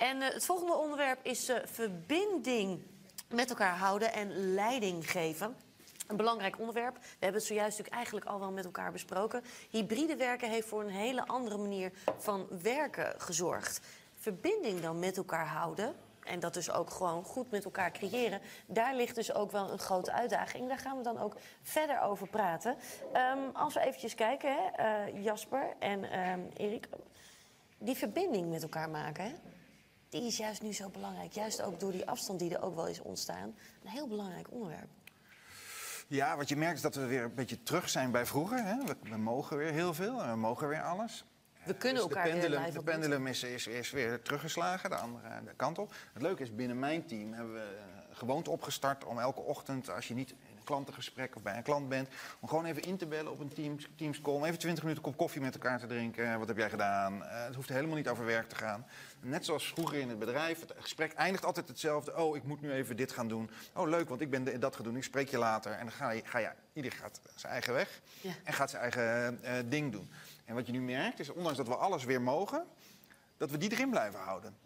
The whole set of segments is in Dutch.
En eh, het volgende onderwerp is eh, verbinding met elkaar houden en leiding geven. Een belangrijk onderwerp. We hebben het zojuist natuurlijk eigenlijk al wel met elkaar besproken. Hybride werken heeft voor een hele andere manier van werken gezorgd. Verbinding dan met elkaar houden. En dat dus ook gewoon goed met elkaar creëren. Daar ligt dus ook wel een grote uitdaging. Daar gaan we dan ook verder over praten. Ehm, als we eventjes kijken, hè, eh, Jasper en ehm, Erik. Die verbinding met elkaar maken, hè? Die is juist nu zo belangrijk. Juist ook door die afstand die er ook wel is ontstaan. Een heel belangrijk onderwerp. Ja, wat je merkt is dat we weer een beetje terug zijn bij vroeger. Hè? We, we mogen weer heel veel en we mogen weer alles. We kunnen Dus elkaar de weer pendulum, de pendulum is, is, is weer teruggeslagen, de andere de kant op. Het leuke is, binnen mijn team hebben we eh, gewoonte opgestart om elke ochtend, als je niet een klantengesprek of bij een klant bent, om gewoon even in te bellen op een teams, teams call, even 20 minuten een kop koffie met elkaar te drinken. Wat heb jij gedaan? Eh, het hoeft helemaal niet over werk te gaan. Net zoals vroeger in het bedrijf, het gesprek eindigt altijd hetzelfde. Oh, ik moet nu even dit gaan doen. Oh, leuk, want ik ben de- dat gaan doen. Ik spreek je later. En dan ga je, ga je ieder gaat zijn eigen weg Ja. en gaat zijn eigen eh, ding doen. En wat je nu merkt is, ondanks dat we alles weer mogen, dat we die erin blijven houden.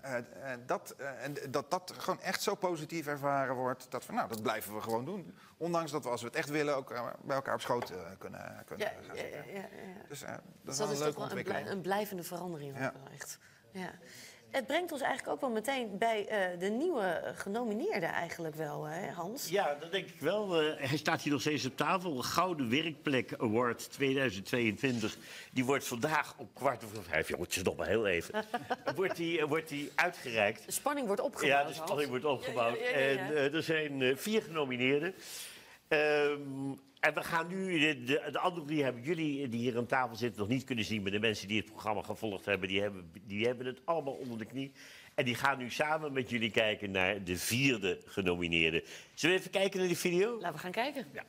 Eh, eh, dat, eh, en dat dat gewoon echt zo positief ervaren wordt, dat we, nou, dat blijven we gewoon doen. Ondanks dat we, als we het echt willen, ook bij elkaar op schoot kunnen, kunnen Ja, gaan zitten. ja, ja, ja. Dus eh, dat Dus is dat wel is een toch leuke een, ontwikkeling. blij- een blijvende verandering. Ja. echt. Ja. Het brengt ons eigenlijk ook wel meteen bij eh, de nieuwe genomineerde eigenlijk wel, hè, Hans? Ja, dat denk ik wel. Eh, hij staat hier nog steeds op tafel. Gouden Werkplek Award 2022. Die wordt vandaag om kwart over vijf, jongens, nog maar heel even. wordt, die, eh, wordt die uitgereikt. De spanning wordt opgebouwd. Ja, de Hans. spanning wordt opgebouwd. Ja, ja, ja, ja, ja. En er zijn vier genomineerden. Ehm, en we gaan nu, de, de, de andere drie hebben jullie die hier aan tafel zitten nog niet kunnen zien. Maar de mensen die het programma gevolgd hebben, die hebben, die hebben het allemaal onder de knie. En die gaan nu samen met jullie kijken naar de vierde genomineerde. Zullen we even kijken naar die video? Laten we gaan kijken. Ja.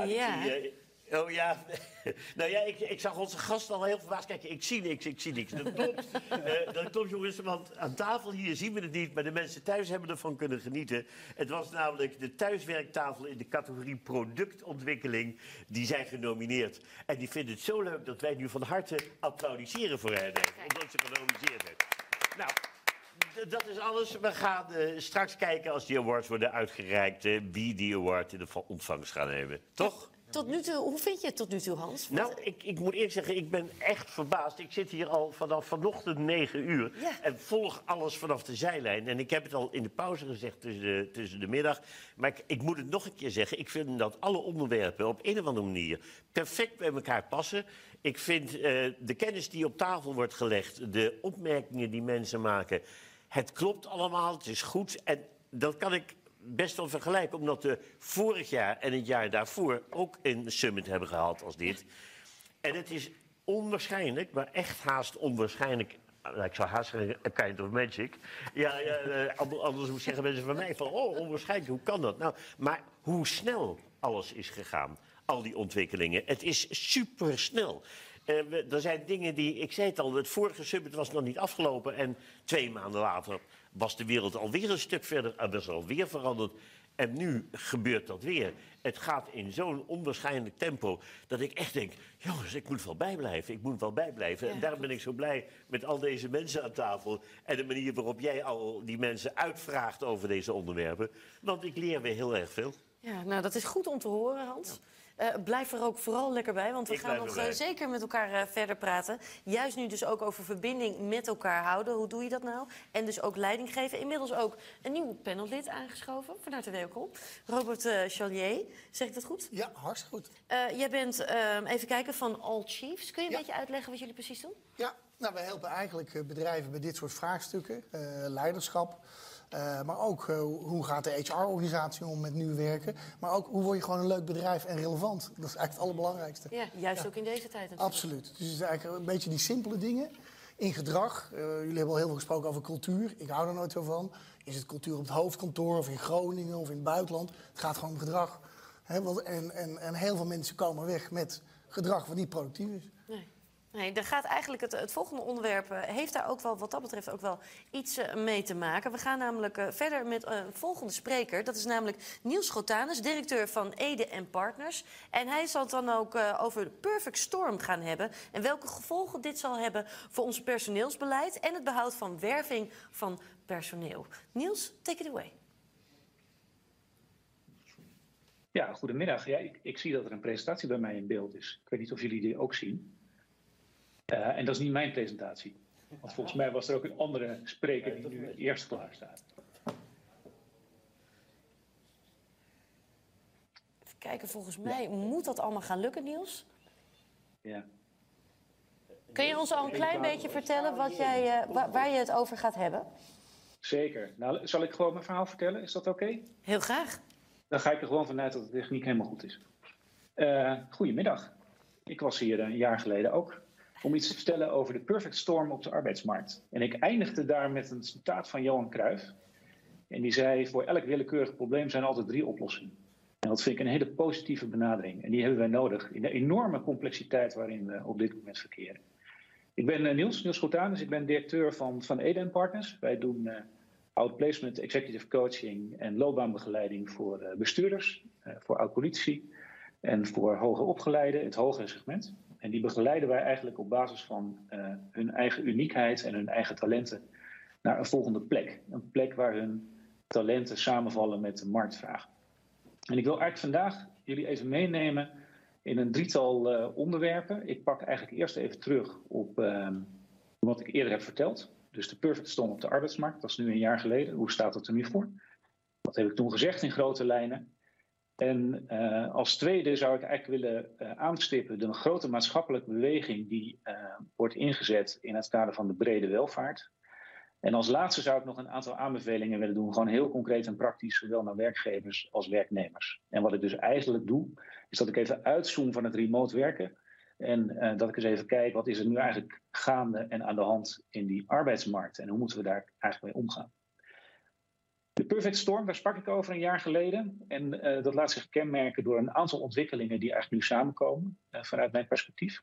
Ja. Oh ja, nou ja, ik, ik zag onze gast al heel verbaasd kijken. Ik zie niks, ik zie niks. Dat klopt, Eh, dat klopt jongens, want aan tafel hier zien we het niet... maar de mensen thuis hebben ervan kunnen genieten. Het was namelijk de thuiswerktafel in de categorie productontwikkeling... die zijn genomineerd. En die vinden het zo leuk dat wij nu van harte applaudisseren voor hen. Omdat ze genomineerd heeft. Nou... Dat is alles. We gaan eh, straks kijken als die awards worden uitgereikt... eh, wie die award in de va- ontvangst gaan nemen. Toch? Tot nu toe, hoe vind je het tot nu toe, Hans? Nou, ik, ik moet eerlijk zeggen, ik ben echt verbaasd. Ik zit hier al vanaf vanochtend 9 uur Ja. en volg alles vanaf de zijlijn. En ik heb het al in de pauze gezegd tussen de, tussen de middag. Maar ik, ik moet het nog een keer zeggen. Ik vind dat alle onderwerpen op een of andere manier perfect bij elkaar passen. Ik vind eh, de kennis die op tafel wordt gelegd, de opmerkingen die mensen maken... het klopt allemaal, het is goed. En dat kan ik best wel vergelijken, omdat we vorig jaar en het jaar daarvoor ook een summit hebben gehad als dit. En het is onwaarschijnlijk, maar echt haast onwaarschijnlijk. nou, Ik zou haast zeggen, a kind of magic. Ja, ja eh, ander- anders zeggen mensen van mij van, oh, onwaarschijnlijk, hoe kan dat? Nou, maar hoe snel alles is gegaan, al die ontwikkelingen. Het is supersnel. Eh, er zijn dingen die, ik zei het al, het vorige summit was nog niet afgelopen. En twee maanden later was de wereld alweer een stuk verder en was er alweer veranderd. En nu gebeurt dat weer. Het gaat in zo'n onwaarschijnlijk tempo dat ik echt denk... jongens, ik moet wel bijblijven, ik moet wel bijblijven. En daarom ben ik zo blij met al deze mensen aan tafel... en de manier waarop jij al die mensen uitvraagt over deze onderwerpen. Want ik leer weer heel erg veel. Ja, nou, dat is goed om te horen, Hans. Eh, blijf er ook vooral lekker bij, want we Ik gaan nog zeker met elkaar eh, verder praten. Juist nu dus ook over verbinding met elkaar houden. Hoe doe je dat nou? En dus ook leiding geven. Inmiddels ook een nieuw panellid aangeschoven. Van harte welkom. Robert eh Chalier. Zeg ik dat goed? Ja, hartstikke goed. Eh, jij bent, eh, even kijken, van All Chiefs. Kun je een Ja. beetje uitleggen wat jullie precies doen? Ja, nou, wij helpen eigenlijk bedrijven bij dit soort vraagstukken. eh, leiderschap. Eh, maar ook eh, hoe gaat de HR-organisatie om met nieuw werken. Maar ook hoe word je gewoon een leuk bedrijf en relevant. Dat is eigenlijk het allerbelangrijkste. Ja, juist ook in deze tijd natuurlijk. Absoluut. Dus het is eigenlijk een beetje die simpele dingen. In gedrag. Eh, jullie hebben al heel veel gesproken over cultuur. Ik hou er nooit zo van. Is het cultuur op het hoofdkantoor of in Groningen of in het buitenland? Het gaat gewoon om gedrag. Want, en, en, en heel veel mensen komen weg met gedrag wat niet productief is. Nee. Daar gaat eigenlijk het, het volgende onderwerp eh, heeft daar ook wel, wat dat betreft, ook wel iets eh, mee te maken. We gaan namelijk eh, verder met een volgende spreker. Dat is namelijk Niels Schotanus, directeur van Ede en Partners. En hij zal het dan ook over de Perfect Storm gaan hebben. En welke gevolgen dit zal hebben voor ons personeelsbeleid en het behoud van werving van personeel. Niels, take it away. Ja, goedemiddag. Ja, ik, zie dat er een presentatie bij mij in beeld is. Ik weet niet of jullie die ook zien. Uh, en dat is niet mijn presentatie. Want volgens mij was er ook een andere spreker die nu eerst klaar staat. Even kijken, volgens mij moet dat allemaal gaan lukken, Niels. Ja. Kun je ons al een klein beetje vertellen wat jij, uh, waar, waar je het over gaat hebben? Zeker. Nou, zal ik gewoon mijn verhaal vertellen? Is dat oké? Heel graag. Dan ga ik er gewoon vanuit dat de techniek helemaal goed is. Uh, goedemiddag. Ik was hier een jaar geleden ook om iets te vertellen over de perfect storm op de arbeidsmarkt. En ik eindigde daar met een citaat van Johan Cruijff. En die zei: Voor elk willekeurig probleem zijn altijd drie oplossingen. En dat vind ik een hele positieve benadering. En die hebben wij nodig in de enorme complexiteit waarin we op dit moment verkeren. Ik ben uh, Niels, Niels Schotanus. Ik ben directeur van, van Eden Partners. Wij doen uh, outplacement, executive coaching en loopbaanbegeleiding voor uh, bestuurders, voor oud-politici en voor hoger opgeleiden, het hogere segment. En die begeleiden wij eigenlijk op basis van uh, hun eigen uniekheid en hun eigen talenten naar een volgende plek. Een plek waar hun talenten samenvallen met de marktvraag. En ik wil eigenlijk vandaag jullie even meenemen in een drietal uh, onderwerpen. Ik pak eigenlijk eerst even terug op uh, wat ik eerder heb verteld. Dus de perfect storm op de arbeidsmarkt, dat is nu een jaar geleden. Hoe staat het er nu voor? Wat heb ik toen gezegd in grote lijnen? En uh, als tweede zou ik eigenlijk willen uh, aanstippen de grote maatschappelijke beweging die uh, wordt ingezet in het kader van de brede welvaart. En als laatste zou ik nog een aantal aanbevelingen willen doen, gewoon heel concreet en praktisch, zowel naar werkgevers als werknemers. En wat ik dus eigenlijk doe, is dat ik even uitzoom van het remote werken. En dat ik eens even kijk, wat is er nu eigenlijk gaande en aan de hand in die arbeidsmarkt? En hoe moeten we daar eigenlijk mee omgaan? De Perfect Storm, daar sprak ik over een jaar geleden. En uh, dat laat zich kenmerken door een aantal ontwikkelingen die eigenlijk nu samenkomen, uh, vanuit mijn perspectief.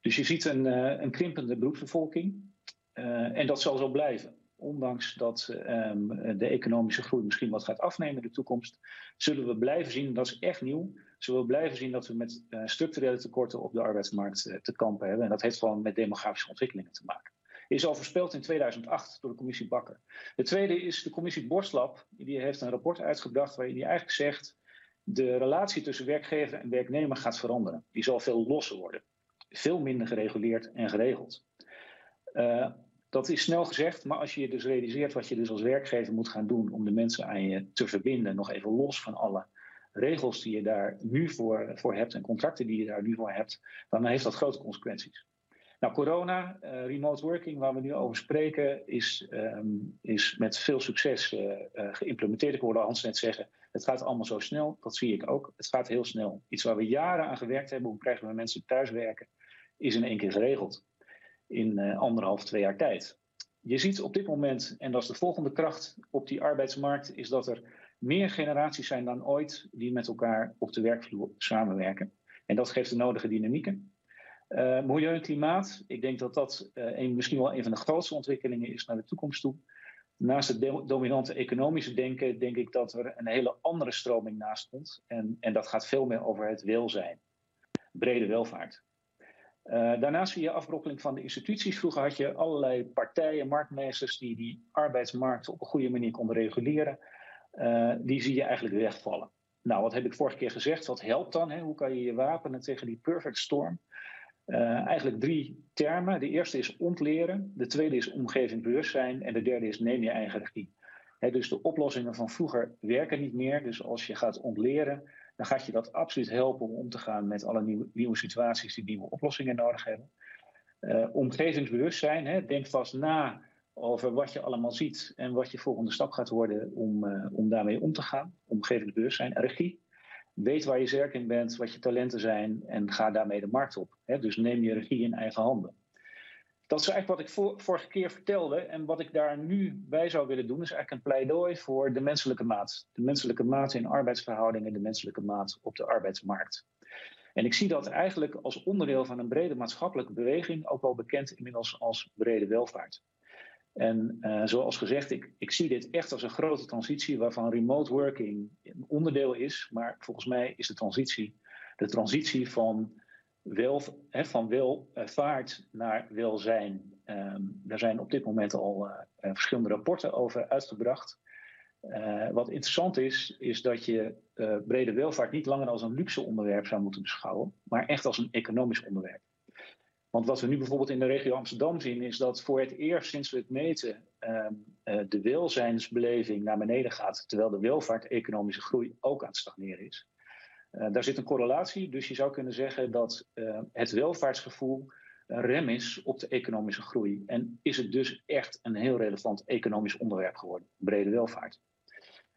Dus je ziet een, uh, een krimpende beroepsbevolking. en dat zal zo blijven. Ondanks dat um, de economische groei misschien wat gaat afnemen in de toekomst, zullen we blijven zien, en dat is echt nieuw, zullen we blijven zien dat we met structurele tekorten op de arbeidsmarkt te kampen hebben. En dat heeft gewoon met demografische ontwikkelingen te maken is al voorspeld in 2008 door de commissie Bakker. De tweede is de commissie Borstlab. Die heeft een rapport uitgebracht waarin die eigenlijk zegt... de relatie tussen werkgever en werknemer gaat veranderen. Die zal veel losser worden. Veel minder gereguleerd en geregeld. Uh, dat is snel gezegd, maar als je je dus realiseert wat je dus als werkgever moet gaan doen om de mensen aan je te verbinden, nog even los van alle regels die je daar nu voor, voor hebt en contracten die je daar nu voor hebt, dan heeft dat grote consequenties. Nou, corona, uh, remote working, waar we nu over spreken, is, um, is met veel succes uh, uh, geïmplementeerd. Ik hoorde Hans net zeggen, het gaat allemaal zo snel. Dat zie ik ook. Het gaat heel snel. Iets waar we jaren aan gewerkt hebben, hoe krijgen we mensen thuiswerken, is in één keer geregeld. In anderhalf, twee jaar tijd. Je ziet op dit moment, en dat is de volgende kracht op die arbeidsmarkt, is dat er meer generaties zijn dan ooit die met elkaar op de werkvloer samenwerken. En dat geeft de nodige dynamieken. Uh, milieu en klimaat, ik denk dat dat uh, een, misschien wel een van de grootste ontwikkelingen is naar de toekomst toe. Naast het dominante economische denken, denk ik dat er een hele andere stroming naast komt. En, en dat gaat veel meer over het welzijn, brede welvaart. Uh, daarnaast zie je afbrokkeling van de instituties. Vroeger had je allerlei partijen, marktmeesters die die arbeidsmarkt op een goede manier konden reguleren. die zie je eigenlijk wegvallen. Nou, wat heb ik vorige keer gezegd? Wat helpt dan? Hè? Hoe kan je je wapenen tegen die perfect storm? Uh, eigenlijk drie termen. De eerste is ontleren, de tweede is omgevingsbewustzijn en de derde is neem je eigen regie. Dus de oplossingen van vroeger werken niet meer. Dus als je gaat ontleren, dan gaat je dat absoluut helpen om om te gaan met alle nieuwe, nieuwe situaties die nieuwe oplossingen nodig hebben. Uh, omgevingsbewustzijn, denk vast na over wat je allemaal ziet en wat je volgende stap gaat worden om, uh, om daarmee om te gaan. Omgevingsbewustzijn, regie. Weet waar je sterk in bent, wat je talenten zijn en ga daarmee de markt op. Hè? Dus neem je regie in eigen handen. dat is eigenlijk wat ik vorige keer vertelde. En wat ik daar nu bij zou willen doen, is eigenlijk een pleidooi voor de menselijke maat. De menselijke maat in arbeidsverhoudingen, de menselijke maat op de arbeidsmarkt. En ik zie dat eigenlijk als onderdeel van een brede maatschappelijke beweging, ook wel bekend inmiddels als brede welvaart. En uh, zoals gezegd, ik, ik zie dit echt als een grote transitie waarvan remote working een onderdeel is. Maar volgens mij is de transitie de transitie van, wel, van welvaart naar welzijn. Um, daar zijn op dit moment al uh, verschillende rapporten over uitgebracht. Wat interessant is, is dat je brede welvaart niet langer als een luxe onderwerp zou moeten beschouwen, maar echt als een economisch onderwerp. Want wat we nu bijvoorbeeld in de regio Amsterdam zien, is dat voor het eerst sinds we het meten uh, de welzijnsbeleving naar beneden gaat, terwijl de welvaart-economische groei ook aan het stagneren is. Uh, daar zit een correlatie, dus je zou kunnen zeggen dat uh, het welvaartsgevoel een rem is op de economische groei. En is het dus echt een heel relevant economisch onderwerp geworden, brede welvaart.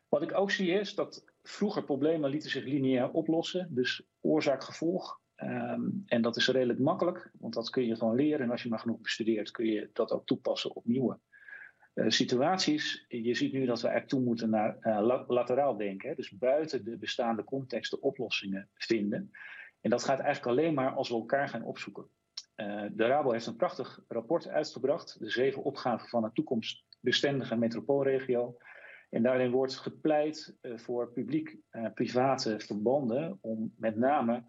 Wat ik ook zie is dat vroeger problemen lieten zich lineair oplossen, dus oorzaak-gevolg. Um, en dat is redelijk makkelijk, want dat kun je gewoon leren. En als je maar genoeg bestudeert, kun je dat ook toepassen op nieuwe uh, situaties. Je ziet nu dat we eigenlijk toe moeten naar uh, lateraal denken. Hè? Dus buiten de bestaande contexten oplossingen vinden. En dat gaat eigenlijk alleen maar als we elkaar gaan opzoeken. Uh, de Rabo heeft een prachtig rapport uitgebracht. De zeven opgaven van een toekomstbestendige metropoolregio. En daarin wordt gepleit voor publiek-private verbanden om met name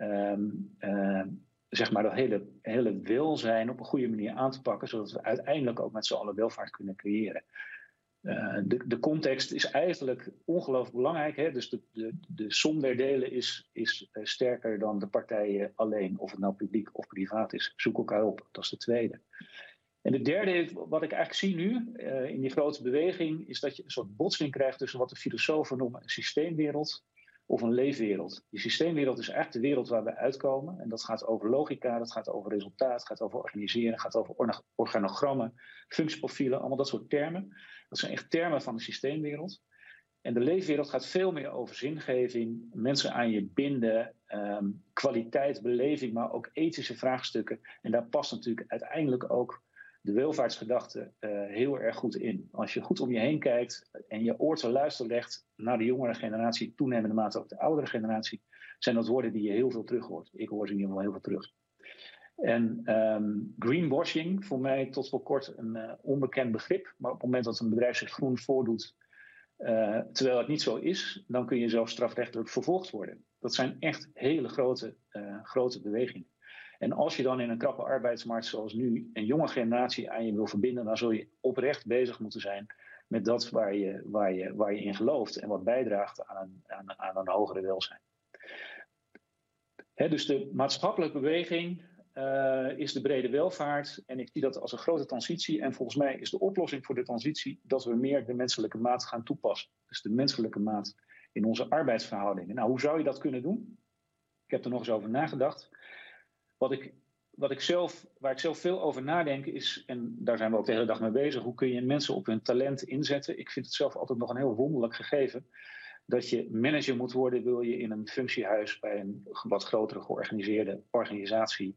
um, zeg maar dat hele, hele welzijn op een goede manier aan te pakken, zodat we uiteindelijk ook met z'n allen welvaart kunnen creëren. Uh, de, de context is eigenlijk ongelooflijk belangrijk. Hè? Dus de, de, de som der delen is, is uh, sterker dan de partijen alleen. Of het nou publiek of privaat is. Zoek elkaar op. Dat is de tweede. En de derde, wat ik eigenlijk zie nu uh, in die grote beweging, is dat je een soort botsing krijgt tussen wat de filosofen noemen een systeemwereld of een leefwereld. Die systeemwereld is eigenlijk de wereld waar we uitkomen. En dat gaat over logica, dat gaat over resultaat, gaat over organiseren, gaat over organogrammen, functieprofielen, allemaal dat soort termen. Dat zijn echt termen van de systeemwereld. En de leefwereld gaat veel meer over zingeving, mensen aan je binden, um, kwaliteit, beleving, maar ook ethische vraagstukken. En daar past natuurlijk uiteindelijk ook de welvaartsgedachte uh, heel erg goed in. Als je goed om je heen kijkt en je oor te luisteren legt naar de jongere generatie, toenemende mate ook de oudere generatie, zijn dat woorden die je heel veel terug hoort. Ik hoor ze in ieder geval heel veel terug. En um, greenwashing, voor mij tot voor kort een uh, onbekend begrip. Maar op het moment dat een bedrijf zich groen voordoet, uh, terwijl het niet zo is, dan kun je zelfs strafrechtelijk vervolgd worden. Dat zijn echt hele grote, grote bewegingen. En als je dan in een krappe arbeidsmarkt zoals nu een jonge generatie aan je wil verbinden, dan zul je oprecht bezig moeten zijn met dat waar je, waar je, waar je in gelooft en wat bijdraagt aan een, aan, aan een hogere welzijn. Dus de maatschappelijke beweging uh, is de brede welvaart. En ik zie dat als een grote transitie. En volgens mij is de oplossing voor de transitie dat we meer de menselijke maat gaan toepassen. Dus de menselijke maat in onze arbeidsverhoudingen. Nou, hoe zou je dat kunnen doen? Ik heb er nog eens over nagedacht. Wat ik, wat ik zelf, waar ik zelf veel over nadenk is, en daar zijn we ook de hele dag mee bezig, hoe kun je mensen op hun talent inzetten? Ik vind het zelf altijd nog een heel wonderlijk gegeven. Dat je manager moet worden, wil je in een functiehuis bij een wat grotere georganiseerde organisatie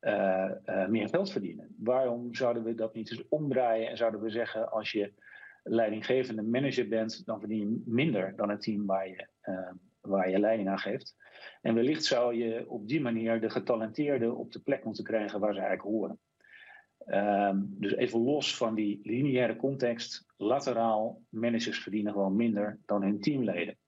uh, uh, meer geld verdienen. Waarom zouden we dat niet eens omdraaien en zouden we zeggen: als je leidinggevende manager bent, dan verdien je minder dan het team waar je, uh, waar je leiding aan geeft. En wellicht zou je op die manier de getalenteerden op de plek moeten krijgen waar ze eigenlijk horen. Um, dus even los van die lineaire context, lateraal, managers verdienen gewoon minder dan hun teamleden.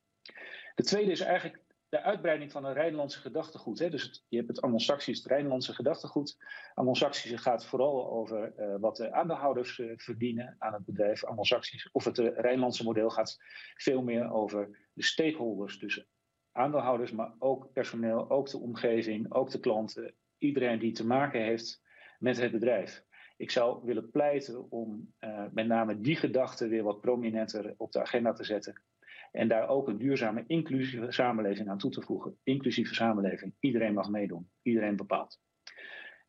De tweede is eigenlijk de uitbreiding van een Rijnlandse gedachtegoed. Hè. Dus het, je hebt het Anglo-Saxisch, het Rijnlandse gedachtegoed. Anglo-Saxisch gaat vooral over uh, wat de aandeelhouders uh, verdienen aan het bedrijf. Anglo-Saxisch, of het uh, Rijnlandse model gaat veel meer over de stakeholders. Dus aandeelhouders, maar ook personeel, ook de omgeving, ook de klanten. Iedereen die te maken heeft met het bedrijf. Ik zou willen pleiten om met name die gedachte weer wat prominenter op de agenda te zetten. En daar ook een duurzame, inclusieve samenleving aan toe te voegen. Inclusieve samenleving. Iedereen mag meedoen. Iedereen bepaalt.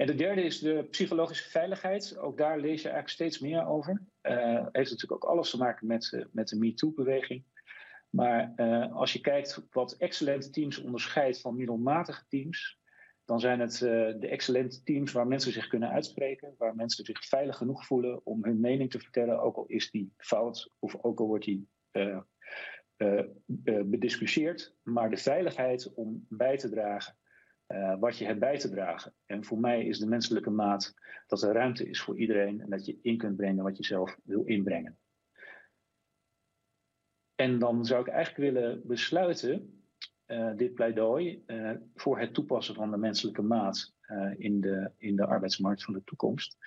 En de derde is de psychologische veiligheid. Ook daar lees je eigenlijk steeds meer over. Uh, heeft natuurlijk ook alles te maken met, uh, met de MeToo-beweging. Maar uh, als je kijkt wat excellente teams onderscheidt van middelmatige teams, dan zijn het de excellente teams waar mensen zich kunnen uitspreken, waar mensen zich veilig genoeg voelen om hun mening te vertellen, ook al is die fout of ook al wordt die bediscussieerd. Maar de veiligheid om bij te dragen wat je hebt bij te dragen. En voor mij is de menselijke maat dat er ruimte is voor iedereen en dat je in kunt brengen wat je zelf wil inbrengen. En dan zou ik eigenlijk willen besluiten dit pleidooi voor het toepassen van de menselijke maat in, de, in de arbeidsmarkt van de toekomst.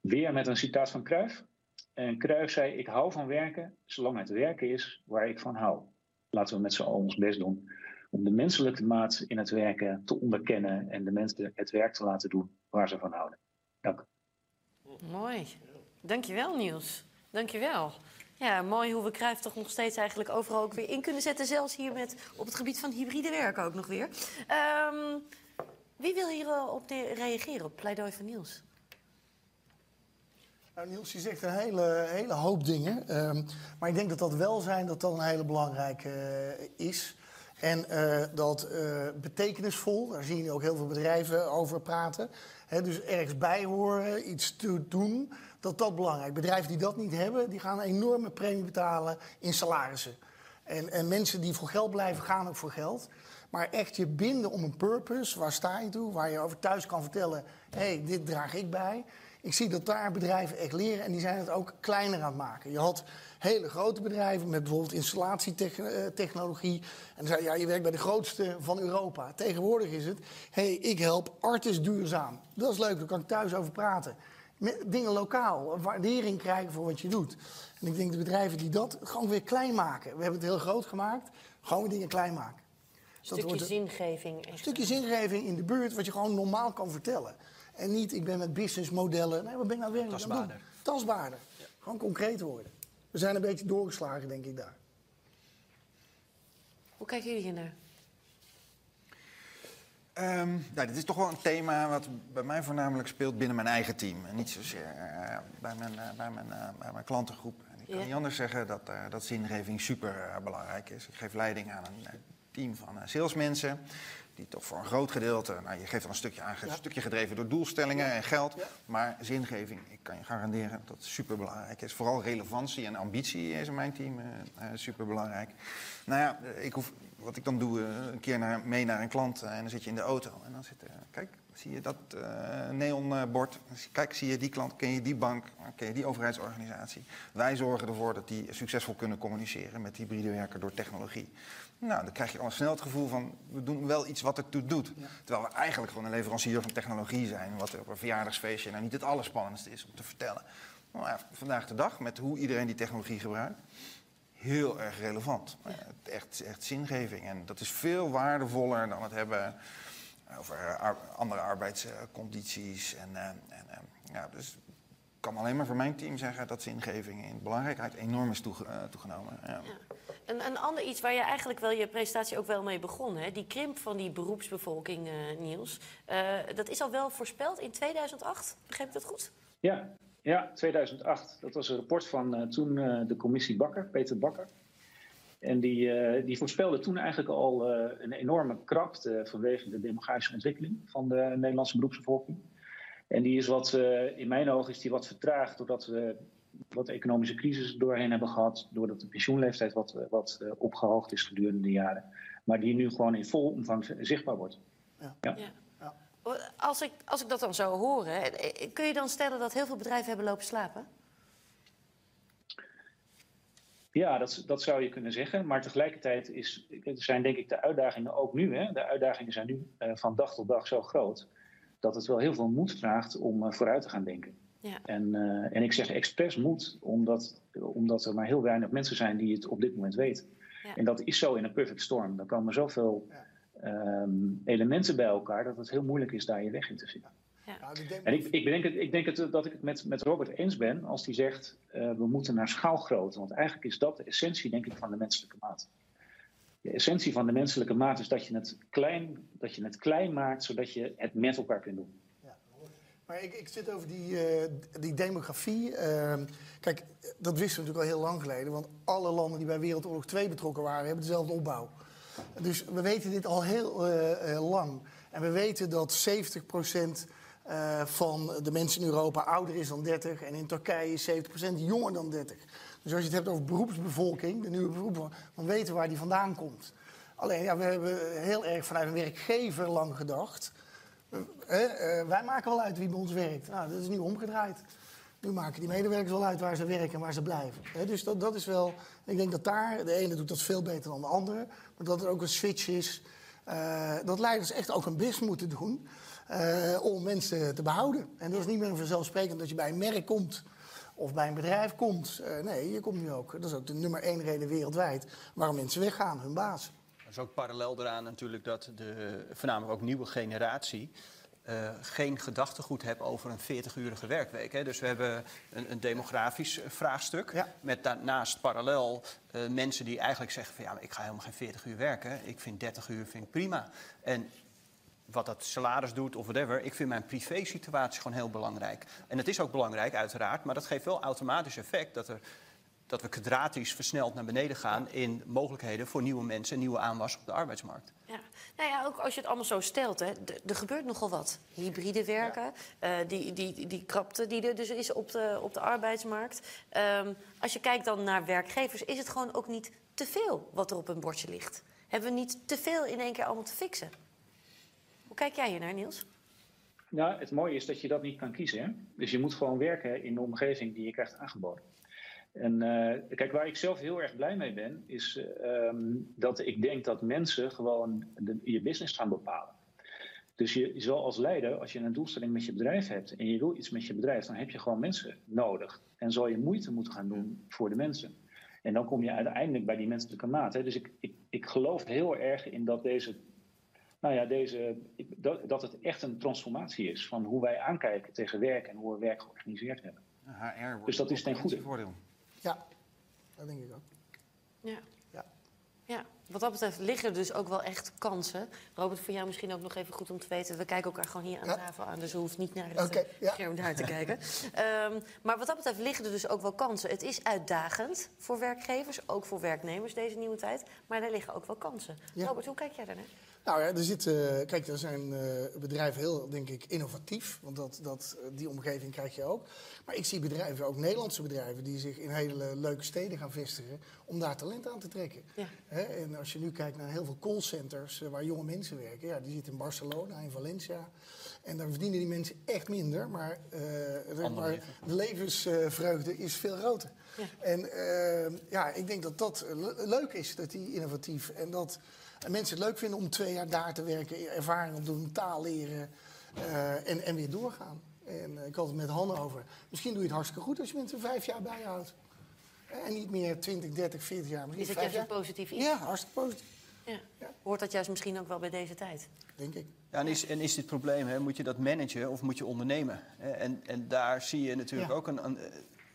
Weer met een citaat van Cruijff. En Cruijff zei: Ik hou van werken zolang het werken is waar ik van hou. Laten we met z'n allen ons best doen om de menselijke maat in het werken te onderkennen en de mensen het werk te laten doen waar ze van houden. Dank. Mooi. Dankjewel, Niels. Dankjewel. Ja, mooi hoe we Cruijff toch nog steeds eigenlijk overal ook weer in kunnen zetten. Zelfs hier met, op het gebied van hybride werken ook nog weer. Um, wie wil hierop reageren, op pleidooi van Niels? Nou, Niels, je zegt een hele, hele hoop dingen. Um, maar ik denk dat dat welzijn dat dat een hele belangrijke uh, is. En uh, dat uh, betekenisvol, daar zie je ook heel veel bedrijven over praten. Dus ergens bij horen, iets te doen, dat dat belangrijk. Bedrijven die dat niet hebben, die gaan een enorme premie betalen in salarissen. En, en mensen die voor geld blijven, gaan ook voor geld. Maar echt je binden om een purpose, waar sta je toe? Waar je over thuis kan vertellen, hé, hey, dit draag ik bij. Ik zie dat daar bedrijven echt leren en die zijn het ook kleiner aan het maken. Je had hele grote bedrijven met bijvoorbeeld installatietechnologie. En dan zei je, ja, je werkt bij de grootste van Europa. Tegenwoordig is het, hé, hey, ik help artis duurzaam. Dat is leuk, daar kan ik thuis over praten. Met dingen lokaal, waardering krijgen voor wat je doet. En ik denk de bedrijven die dat gewoon weer klein maken. We hebben het heel groot gemaakt, gewoon weer dingen klein maken. Een stukje zingeving. Een stukje zingeving in de buurt, wat je gewoon normaal kan vertellen. En niet, ik ben met businessmodellen. Nee, wat ben ik nou werkelijk aan het doen? Tastbaarder. Ja. Gewoon concreet worden. We zijn een beetje doorgeslagen, denk ik, daar. Hoe kijken jullie hier naar? Um, nou, dit is toch wel een thema wat bij mij voornamelijk speelt binnen mijn eigen team. En niet zozeer uh, bij, mijn, uh, bij, mijn, uh, bij mijn klantengroep. En ik kan niet anders zeggen dat, dat zingeving super belangrijk is. Ik geef leiding aan een team van salesmensen die toch voor een groot gedeelte, nou, je geeft al een stukje aan, een stukje gedreven door doelstellingen en geld. Maar zingeving, ik kan je garanderen dat superbelangrijk is. Vooral relevantie en ambitie is in mijn team uh, superbelangrijk. Nou ja, ik hoef, wat ik dan doe, uh, een keer naar, mee naar een klant en dan zit je in de auto. En dan zit kijk, zie je dat neonbord? Kijk, zie je die klant, ken je die bank, ken je die overheidsorganisatie? Wij zorgen ervoor dat die succesvol kunnen communiceren met hybride werken door technologie. Nou, dan krijg je al snel het gevoel van, we doen wel iets wat ertoe doet. Ja. Terwijl we eigenlijk gewoon een leverancier van technologie zijn. Wat op een verjaardagsfeestje nou niet het allerspannendste is om te vertellen. Maar ja, vandaag de dag, met hoe iedereen die technologie gebruikt, heel erg relevant. Ja. Echt, echt zingeving. En dat is veel waardevoller dan het hebben over andere arbeidscondities. En, en, en ja, dus kan alleen maar voor mijn team zeggen dat zingeving in belangrijkheid enorm is toegenomen. Ja. Ja. Een, een ander iets waar je eigenlijk wel je presentatie ook wel mee begon, hè? die krimp van die beroepsbevolking, uh, Niels. Uh, dat is al wel voorspeld in 2008, begrijp ik dat goed? Ja, ja 2008. Dat was een rapport van uh, toen de commissie Bakker, Peter Bakker. En die, die voorspelde toen eigenlijk al een enorme krapte vanwege de demografische ontwikkeling van de Nederlandse beroepsbevolking. En die is wat, in mijn ogen is die wat vertraagd doordat we wat economische crisis doorheen hebben gehad. Doordat de pensioenleeftijd wat, wat uh, opgehoogd is gedurende de jaren. Maar die nu gewoon in vol omvang zichtbaar wordt. Ja. ja. Als, ik, als ik dat dan zou horen, kun je dan stellen dat heel veel bedrijven hebben lopen slapen? Ja, dat, dat zou je kunnen zeggen. Maar tegelijkertijd is, zijn denk ik de uitdagingen ook nu. Hè, de uitdagingen zijn nu uh, van dag tot dag zo groot. Dat het wel heel veel moed vraagt om uh, vooruit te gaan denken. Ja. En, uh, en ik zeg expres moet, omdat, omdat er maar heel weinig mensen zijn die het op dit moment weten. Ja. En dat is zo in een perfect storm. Dan komen zoveel ja. Um, elementen bij elkaar dat het heel moeilijk is daar je weg in te vinden. Ja. En ik, ik, denk, het, ik denk het, dat ik het met, met Robert eens ben als hij zegt uh, we moeten naar schaalgrootte. Want eigenlijk is dat de essentie, denk ik, van de menselijke maat. De essentie van de menselijke maat is dat je het klein, dat je het klein maakt zodat je het met elkaar kunt doen. Maar ik, ik zit over die, uh, die demografie. Uh, kijk, dat wisten we natuurlijk al heel lang geleden. Want alle landen die bij Wereldoorlog 2 betrokken waren, hebben dezelfde opbouw. Dus we weten dit al heel uh, lang. En we weten dat 70% eh, van de mensen in Europa ouder is dan 30. En in Turkije is 70% jonger dan 30. Dus als je het hebt over beroepsbevolking, de nieuwe beroepen, dan weten we waar die vandaan komt. Alleen, ja, we hebben heel erg vanuit een werkgever lang gedacht. Eh, eh, wij maken wel uit wie bij ons werkt. Nou, dat is nu omgedraaid. Nu maken die medewerkers wel uit waar ze werken en waar ze blijven. dus dat, dat is wel. Ik denk dat daar, de ene doet dat veel beter dan de andere. Maar dat er ook een switch is. Uh, dat leiders echt ook een best moeten doen. om mensen te behouden. En dat is niet meer vanzelfsprekend dat je bij een merk komt. Of bij een bedrijf komt. nee, je komt nu ook. Dat is ook de nummer één reden wereldwijd waarom mensen weggaan, hun baas is ook parallel eraan natuurlijk dat de voornamelijk ook nieuwe generatie uh, geen gedachtegoed heeft over een 40-urige werkweek. Hè. Dus we hebben een, een demografisch vraagstuk. Met daarnaast parallel uh, mensen die eigenlijk zeggen van ja, ik ga helemaal geen 40 uur werken. Ik vind 30 uur vind ik prima. En wat dat salaris doet of whatever. Ik vind mijn privé-situatie gewoon heel belangrijk. En het is ook belangrijk, uiteraard, maar dat geeft wel automatisch effect dat er dat we kwadratisch versneld naar beneden gaan in mogelijkheden voor nieuwe mensen, nieuwe aanwas op de arbeidsmarkt. Ja. Nou ja, ook als je het allemaal zo stelt, hè, er gebeurt nogal wat. Hybride werken, ja. uh, die, die, die krapte die er dus is op de, op de arbeidsmarkt. Um, als je kijkt dan naar werkgevers, is het gewoon ook niet te veel wat er op een bordje ligt. Hebben we niet te veel in één keer allemaal te fixen? Hoe kijk jij hier naar, Niels? Nou, het mooie is dat je dat niet kan kiezen. Hè? Dus je moet gewoon werken in de omgeving die je krijgt aangeboden. En uh, kijk, waar ik zelf heel erg blij mee ben, is uh, dat ik denk dat mensen gewoon de, je business gaan bepalen. Dus je, zal als leider, als je een doelstelling met je bedrijf hebt en je wil iets met je bedrijf, dan heb je gewoon mensen nodig. En zal je moeite moeten gaan doen voor de mensen. En dan kom je uiteindelijk bij die menselijke maat. Hè. Dus ik, ik, ik geloof heel erg in dat deze nou ja, deze, dat, dat het echt een transformatie is van hoe wij aankijken tegen werk en hoe we werk georganiseerd hebben. HR wordt dus dat is ten goede. Voordeel. Ja, dat denk ik ook. Ja. ja. Ja, wat dat betreft liggen er dus ook wel echt kansen. Robert, voor jou misschien ook nog even goed om te weten. We kijken elkaar gewoon hier aan tafel aan, dus je hoeft niet naar het okay, ja. scherm daar te kijken. Um, maar wat dat betreft liggen er dus ook wel kansen. Het is uitdagend voor werkgevers, ook voor werknemers deze nieuwe tijd. Maar er liggen ook wel kansen. Robert, hoe kijk jij daarnaar? Nou ja, er zit, uh, kijk, er zijn uh, bedrijven heel, denk ik, innovatief. Want dat, dat, die omgeving krijg je ook. Maar ik zie bedrijven, ook Nederlandse bedrijven, die zich in hele leuke steden gaan vestigen. om daar talent aan te trekken. Ja. en als je nu kijkt naar heel veel callcenters uh, waar jonge mensen werken. Ja, die zitten in Barcelona, in Valencia. En daar verdienen die mensen echt minder. Maar, maar de levensvreugde is veel groter. Ja. En ja, ik denk dat dat leuk is, dat die innovatief. En dat en mensen het leuk vinden om twee jaar daar te werken, ervaring opdoen, taal leren uh, en, en weer doorgaan. En uh, ik had het met Han over. Misschien doe je het hartstikke goed als je mensen vijf jaar bijhoudt. En niet meer 20, 30, 40 jaar. Is het juist positief iets? Ja, hartstikke positief. Ja. ja. Hoort dat juist misschien ook wel bij deze tijd? Denk ik. Ja, en is, en is dit probleem, hè, moet je dat managen of moet je ondernemen? En, en daar zie je natuurlijk ook een, een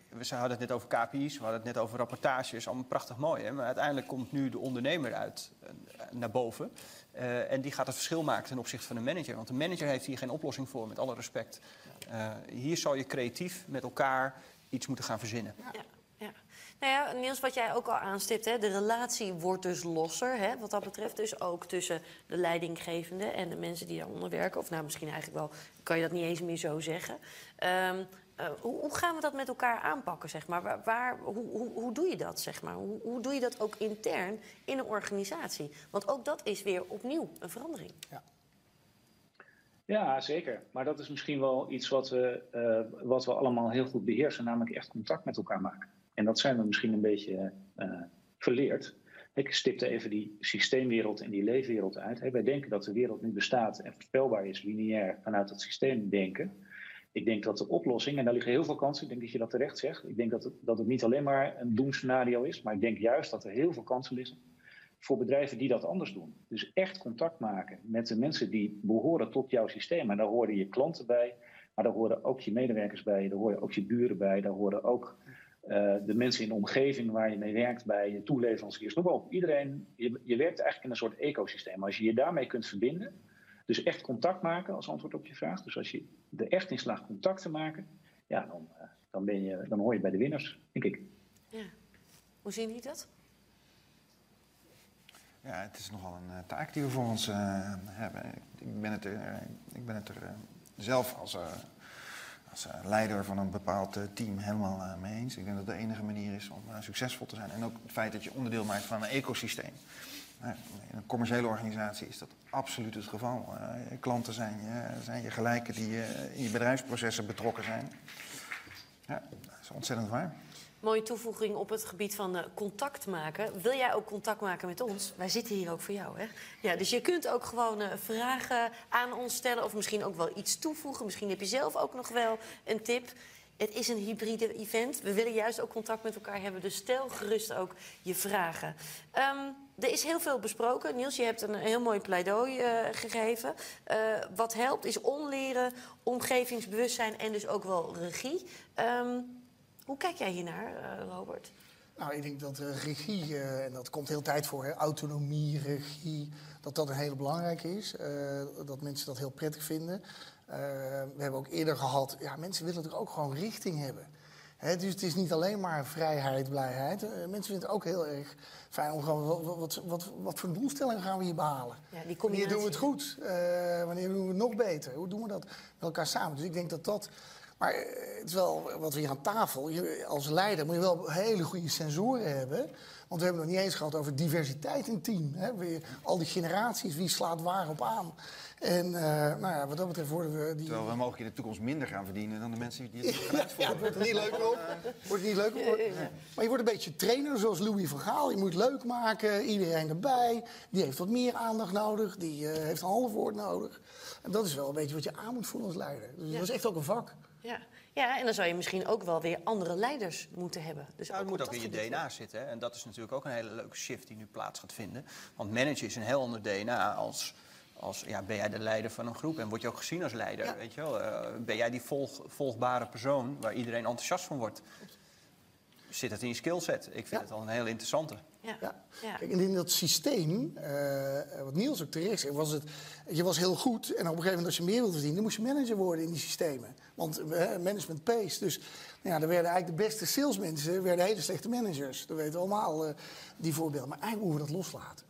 we hadden het net over KPI's, we hadden het net over rapportages, allemaal prachtig mooi. Hè? Maar uiteindelijk komt nu de ondernemer uit uh, naar boven. Uh, en die gaat het verschil maken ten opzichte van de manager. Want de manager heeft hier geen oplossing voor, met alle respect. Uh, hier zal je creatief met elkaar iets moeten gaan verzinnen. Ja. Ja. Nou ja, Niels, wat jij ook al aanstipt, hè, de relatie wordt dus losser. Hè, wat dat betreft dus ook tussen de leidinggevende en de mensen die daaronder werken. Of nou, misschien eigenlijk wel, kan je dat niet eens meer zo zeggen. Um, uh, hoe, gaan we dat met elkaar aanpakken, zeg maar? Waar, hoe, hoe, hoe, doe je dat, zeg maar? Hoe, doe je dat ook intern in een organisatie? Want ook dat is weer opnieuw een verandering. Ja. Ja, zeker. Maar dat is misschien wel iets wat we, uh, wat we allemaal heel goed beheersen, namelijk echt contact met elkaar maken. En dat zijn we misschien een beetje uh, verleerd. Ik stipte even die systeemwereld en die leefwereld uit. Hey, wij denken dat de wereld nu bestaat en voorspelbaar is, lineair, vanuit het systeem denken. Ik denk dat de oplossing, en daar liggen heel veel kansen, ik denk dat je dat terecht zegt. Ik denk dat het, dat het niet alleen maar een doemscenario is, maar ik denk juist dat er heel veel kansen liggen voor bedrijven die dat anders doen. Dus echt contact maken met de mensen die behoren tot jouw systeem. En daar horen je klanten bij, maar daar horen ook je medewerkers bij, daar horen ook je buren bij, daar horen ook uh, de mensen in de omgeving waar je mee werkt bij je toeleveranciers. Nog op. Iedereen, je, je werkt eigenlijk in een soort ecosysteem. Als je je daarmee kunt verbinden, dus echt contact maken als antwoord op je vraag. Dus als je er echt in slaagt contact te maken, ja, dan, uh, dan, ben je, dan hoor je bij de winnaars, denk ik. Ja. Hoe zien jullie dat? ja, het is nogal een taak die we voor ons hebben. Ik ben het er, ik ben het er zelf als, als leider van een bepaald team helemaal mee eens. Ik denk dat dat de enige manier is om succesvol te zijn. En ook het feit dat je onderdeel maakt van een ecosysteem. In een commerciële organisatie is dat absoluut het geval. Uh, klanten zijn je, zijn je gelijken die uh, in je bedrijfsprocessen betrokken zijn. Ja, dat is ontzettend waar. Mooie toevoeging op het gebied van uh, contact maken. Wil jij ook contact maken met ons? Wij zitten hier ook voor jou, hè? Ja, dus je kunt ook gewoon vragen aan ons stellen... of misschien ook wel iets toevoegen. Misschien heb je zelf ook nog wel een tip. Het is een hybride event. We willen juist ook contact met elkaar hebben. Dus stel gerust ook je vragen. Um, er is heel veel besproken. Niels, je hebt een heel mooi pleidooi uh, gegeven. Uh, wat helpt is onleren, omgevingsbewustzijn en dus ook wel regie. Um, hoe kijk jij hiernaar, uh, Robert? Nou, ik denk dat regie, en dat komt heel tijd voor, autonomie, regie, dat dat een hele belangrijke is. dat mensen dat heel prettig vinden. we hebben ook eerder gehad, ja, mensen willen natuurlijk ook gewoon richting hebben. He, dus het is niet alleen maar vrijheid, blijheid. Uh, mensen vinden het ook heel erg fijn om gewoon... Wat, wat, wat, wat voor doelstellingen gaan we hier behalen? Ja, die wanneer doen we het goed? Uh, wanneer doen we het nog beter? Hoe doen we dat met elkaar samen? Dus ik denk dat dat... Maar uh, het is wel wat we hier aan tafel... Je, als leider moet je wel hele goede sensoren hebben... Want we hebben het nog niet eens gehad over diversiteit in team. Hè? Al die generaties, wie slaat waar op aan? En uh, nou ja, wat dat betreft worden we... Die... Terwijl we mogen in de toekomst minder gaan verdienen dan de mensen die het gedaan ja, wordt er niet leuker op. Wordt niet leuker op. Maar je wordt een beetje trainer, zoals Louis van Gaal. Je moet leuk maken, iedereen erbij. Die heeft wat meer aandacht nodig, die uh, heeft een half woord nodig. En dat is wel een beetje wat je aan moet voelen als leider. Dus ja. dat is echt ook een vak. Ja. ja, en dan zou je misschien ook wel weer andere leiders moeten hebben. Dus nou, het moet ook in je DNA zitten. Hè? En dat is natuurlijk ook een hele leuke shift die nu plaats gaat vinden. Want managen is een heel ander DNA als als ja, ben jij de leider van een groep en word je ook gezien als leider? Weet je wel? Uh, ben jij die volg, volgbare persoon waar iedereen enthousiast van wordt? Zit het in je skillset? Ik vind ja. het al een heel interessante. Ja. ja. Kijk, in dat systeem, uh, wat Niels ook terecht zei, was het, je was heel goed. En op een gegeven moment als je meer wilde verdienen, moest je manager worden in die systemen. Want uh, management pace. Dus nou ja, er werden eigenlijk de beste salesmensen, werden hele slechte managers. Dat weten we allemaal, uh, die voorbeelden. Maar eigenlijk moeten we dat loslaten.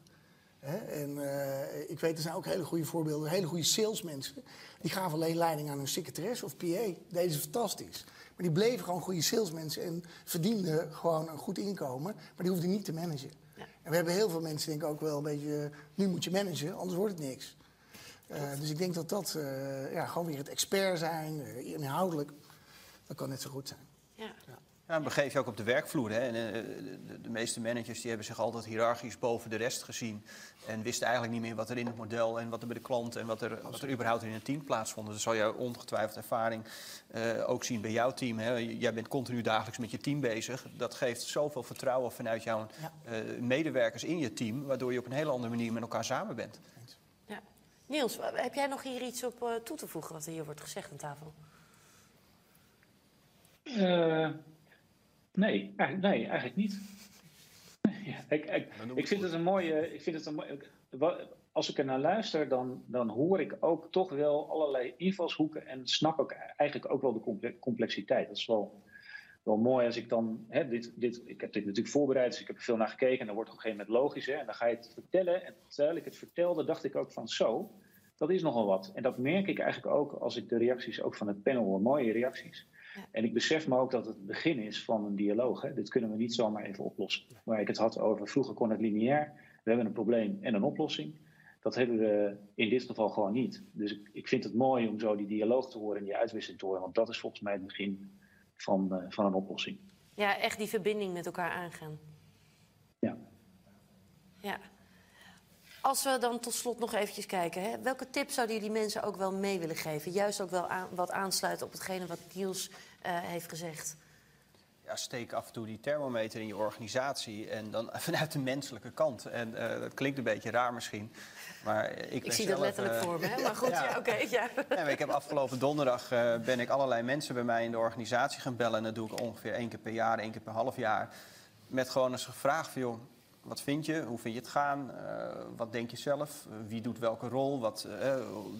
En uh, ik weet, er zijn ook hele goede voorbeelden, hele goede salesmensen. Die gaven alleen leiding aan hun secretaresse of PA. Deze is fantastisch. Maar die bleven gewoon goede salesmensen en verdienden gewoon een goed inkomen. Maar die hoefden niet te managen. Ja. En we hebben heel veel mensen, denk ik ook wel een beetje, nu moet je managen, anders wordt het niks. Uh, dus ik denk dat dat uh, ja, gewoon weer het expert zijn, inhoudelijk, dat kan net zo goed zijn. Ja. dan begeef je ook op de werkvloer. Hè. En, uh, de, de, meeste managers die hebben zich altijd hiërarchisch boven de rest gezien. En wisten eigenlijk niet meer wat er in het model en wat er bij de klant en wat er, wat er überhaupt in het team plaatsvond. Dat zal je ongetwijfeld ervaring uh, ook zien bij jouw team. Hè. Jij bent continu dagelijks met je team bezig. Dat geeft zoveel vertrouwen vanuit jouw ja. uh, medewerkers in je team, waardoor je op een hele andere manier met elkaar samen bent. Ja. Niels, heb jij nog hier iets op toe te voegen wat er hier wordt gezegd aan tafel? Nee, eigenlijk, nee, eigenlijk niet. ja, ik, ik, ik, vind het een mooie. Ik vind het een mooie als ik er naar luister, dan, dan hoor ik ook toch wel allerlei invalshoeken en snap ik eigenlijk ook wel de complexiteit. Dat is wel, wel mooi als ik dan. Hè, dit, dit, ik heb dit natuurlijk voorbereid, dus ik heb er veel naar gekeken en dan wordt op een gegeven moment logisch. Hè, en dan ga je het vertellen. En terwijl ik het vertelde, dacht ik ook van zo, dat is nogal wat. En dat merk ik eigenlijk ook als ik de reacties ook van het panel hoor, mooie reacties. En ik besef me ook dat het het begin is van een dialoog. Hè. Dit kunnen we niet zomaar even oplossen. Waar ik het had over, vroeger kon het lineair. We hebben een probleem en een oplossing. Dat hebben we in dit geval gewoon niet. Dus ik, ik vind het mooi om zo die dialoog te horen en die uitwisseling te horen. Want dat is volgens mij het begin van, uh, van een oplossing. Ja, echt die verbinding met elkaar aangaan. Ja. Ja. Als we dan tot slot nog eventjes kijken. Hè, welke tips zouden jullie mensen ook wel mee willen geven? Juist ook wel aan, wat aansluiten op hetgene wat Niels uh, heeft gezegd. Ja, steek af en toe die thermometer in je organisatie. En dan vanuit de menselijke kant. En uh, dat klinkt een beetje raar misschien. Maar ik, ik zie dat letterlijk uh, voor me, hè? maar goed, ja, ja oké. Okay, ja. ja ik heb afgelopen donderdag ben ik allerlei mensen bij mij in de organisatie gaan bellen. En dat doe ik ongeveer één keer per jaar, één keer per half jaar. Met gewoon eens gevraagd van, joh, wat vind je? Hoe vind je het gaan? Uh, wat denk je zelf? wie doet welke rol? Wat, uh,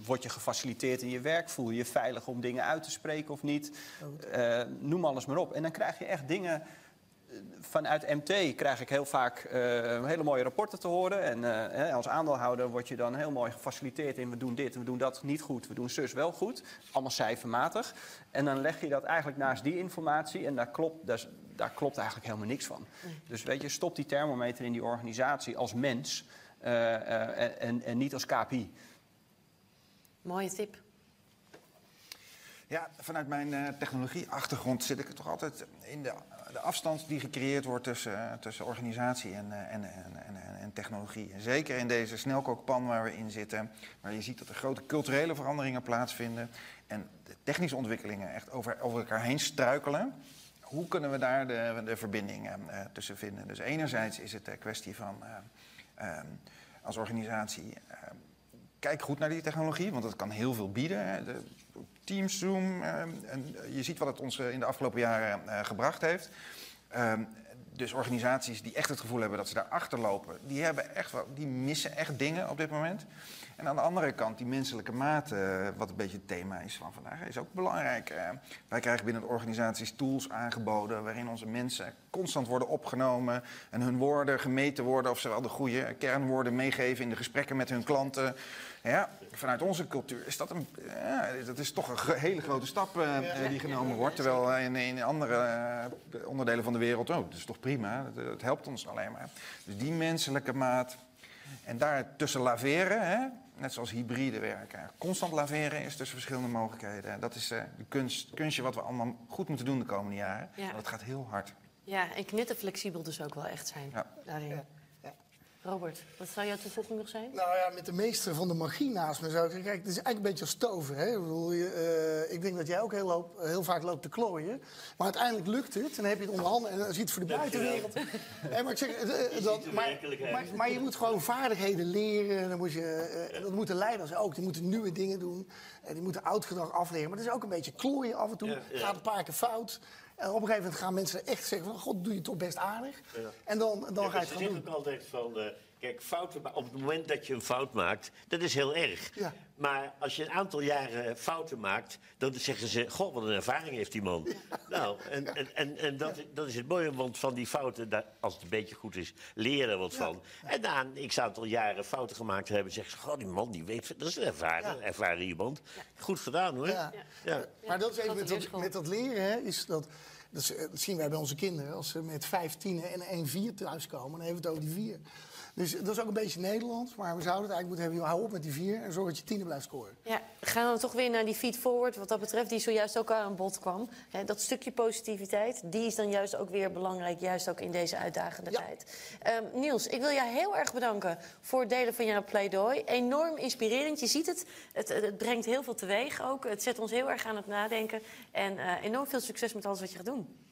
word je gefaciliteerd in je werk? Voel je je veilig om dingen uit te spreken of niet? Uh, noem alles maar op. En dan krijg je echt dingen vanuit MT krijg ik heel vaak eh, hele mooie rapporten te horen. En eh, hè, als aandeelhouder word je dan heel mooi gefaciliteerd in... we doen dit, we doen dat niet goed, we doen zus wel goed. Allemaal cijfermatig. En dan leg je dat eigenlijk naast die informatie... en daar klopt, daar, daar klopt eigenlijk helemaal niks van. Dus weet je, stop die thermometer in die organisatie als mens... uh, en, en niet als KPI. Mooie tip. Ja, vanuit mijn technologieachtergrond zit ik toch altijd in de, de afstand die gecreëerd wordt tussen, uh, tussen organisatie en, uh, en, en, en, en, technologie. En zeker in deze snelkookpan waar we in zitten, waar je ziet dat er grote culturele veranderingen plaatsvinden en de technische ontwikkelingen echt over, over elkaar heen struikelen. Hoe kunnen we daar de, de verbindingen tussen vinden? Dus enerzijds is het een kwestie van als organisatie kijk goed naar die technologie, want het kan heel veel bieden. Teams, Zoom, uh, en je ziet wat het ons in de afgelopen jaren uh, gebracht heeft. Uh, dus organisaties die echt het gevoel hebben dat ze daar achterlopen, die, hebben echt wel, die missen echt dingen op dit moment. En aan de andere kant, die menselijke maat, uh, wat een beetje het thema is van vandaag, is ook belangrijk. Uh, wij krijgen binnen de organisaties tools aangeboden waarin onze mensen constant worden opgenomen en hun woorden gemeten worden of ze wel de goede kernwoorden meegeven in de gesprekken met hun klanten. Ja, vanuit onze cultuur is dat, een, ja, dat is toch een hele grote stap uh, die genomen wordt. Terwijl in, in andere onderdelen van de wereld, oh, dat is toch prima, het helpt ons alleen maar. Dus die menselijke maat. En daar tussen laveren, hè, net zoals hybride werken. Constant laveren is tussen verschillende mogelijkheden. Dat is uh, de kunst, kunstje wat we allemaal goed moeten doen de komende jaren. Ja. Dat gaat heel hard. Ja, en knitterflexibel dus ook wel echt zijn ja. daarin. Robert, wat zou jouw toevoeging nog zijn? Nou ja, met de meester van de magie naast me zou ik zeggen... Kijk, het is eigenlijk een beetje als tover. Hè? Ik, bedoel, je, uh, ik denk dat jij ook heel, loop, heel, vaak loopt te klooien. Maar uiteindelijk lukt het. En dan heb je het onder handen en dan zie je het voor de buitenwereld. en maar, ik zeg, uh, dat, maar, maar, maar, je moet gewoon vaardigheden leren. Dan moet je, uh, dat moeten leiders ook. Die moeten nieuwe dingen doen. En die moeten oud gedrag afleren. Maar het is ook een beetje klooien af en toe. Ja, ja. Gaat een paar keer fout. En op een gegeven moment gaan mensen echt zeggen van... God, doe je toch best aardig. En dan, dan ja, ga je het gaan doen. altijd van... Kijk, fouten, op het moment dat je een fout maakt, dat is heel erg. Ja. Maar als je een aantal jaren fouten maakt, dan zeggen ze... Goh, wat een ervaring heeft die man. Nou, en, en, en, en dat, dat is het mooie, want van die fouten... Daar, als het een beetje goed is, leren er wat van. En na een x-aantal jaren fouten gemaakt te hebben... zeggen ze, goh, die man, die weet... Dat is een ervaren, ervaren iemand. Goed gedaan, hoor. Ja. Maar dat is even met dat, met dat leren, hè, is dat... Dat, zien wij bij onze kinderen. Als ze met vijf tienen en één vier thuiskomen, dan hebben we het over die vier. Dus dat is ook een beetje Nederlands. Maar we zouden het eigenlijk moeten hebben, hou op met die vier en zorg dat je tienen blijft scoren. Ja, gaan we toch weer naar die feed forward, wat dat betreft, die zojuist ook aan bod kwam. Dat stukje positiviteit, die is dan juist ook weer belangrijk, juist ook in deze uitdagende Ja. tijd. Ehm, Niels, ik wil jou heel erg bedanken voor het delen van jouw pleidooi. Enorm inspirerend, je ziet het. Het, het, het brengt heel veel teweeg ook. Het zet ons heel erg aan het nadenken. En eh, enorm veel succes met alles wat je gaat doen.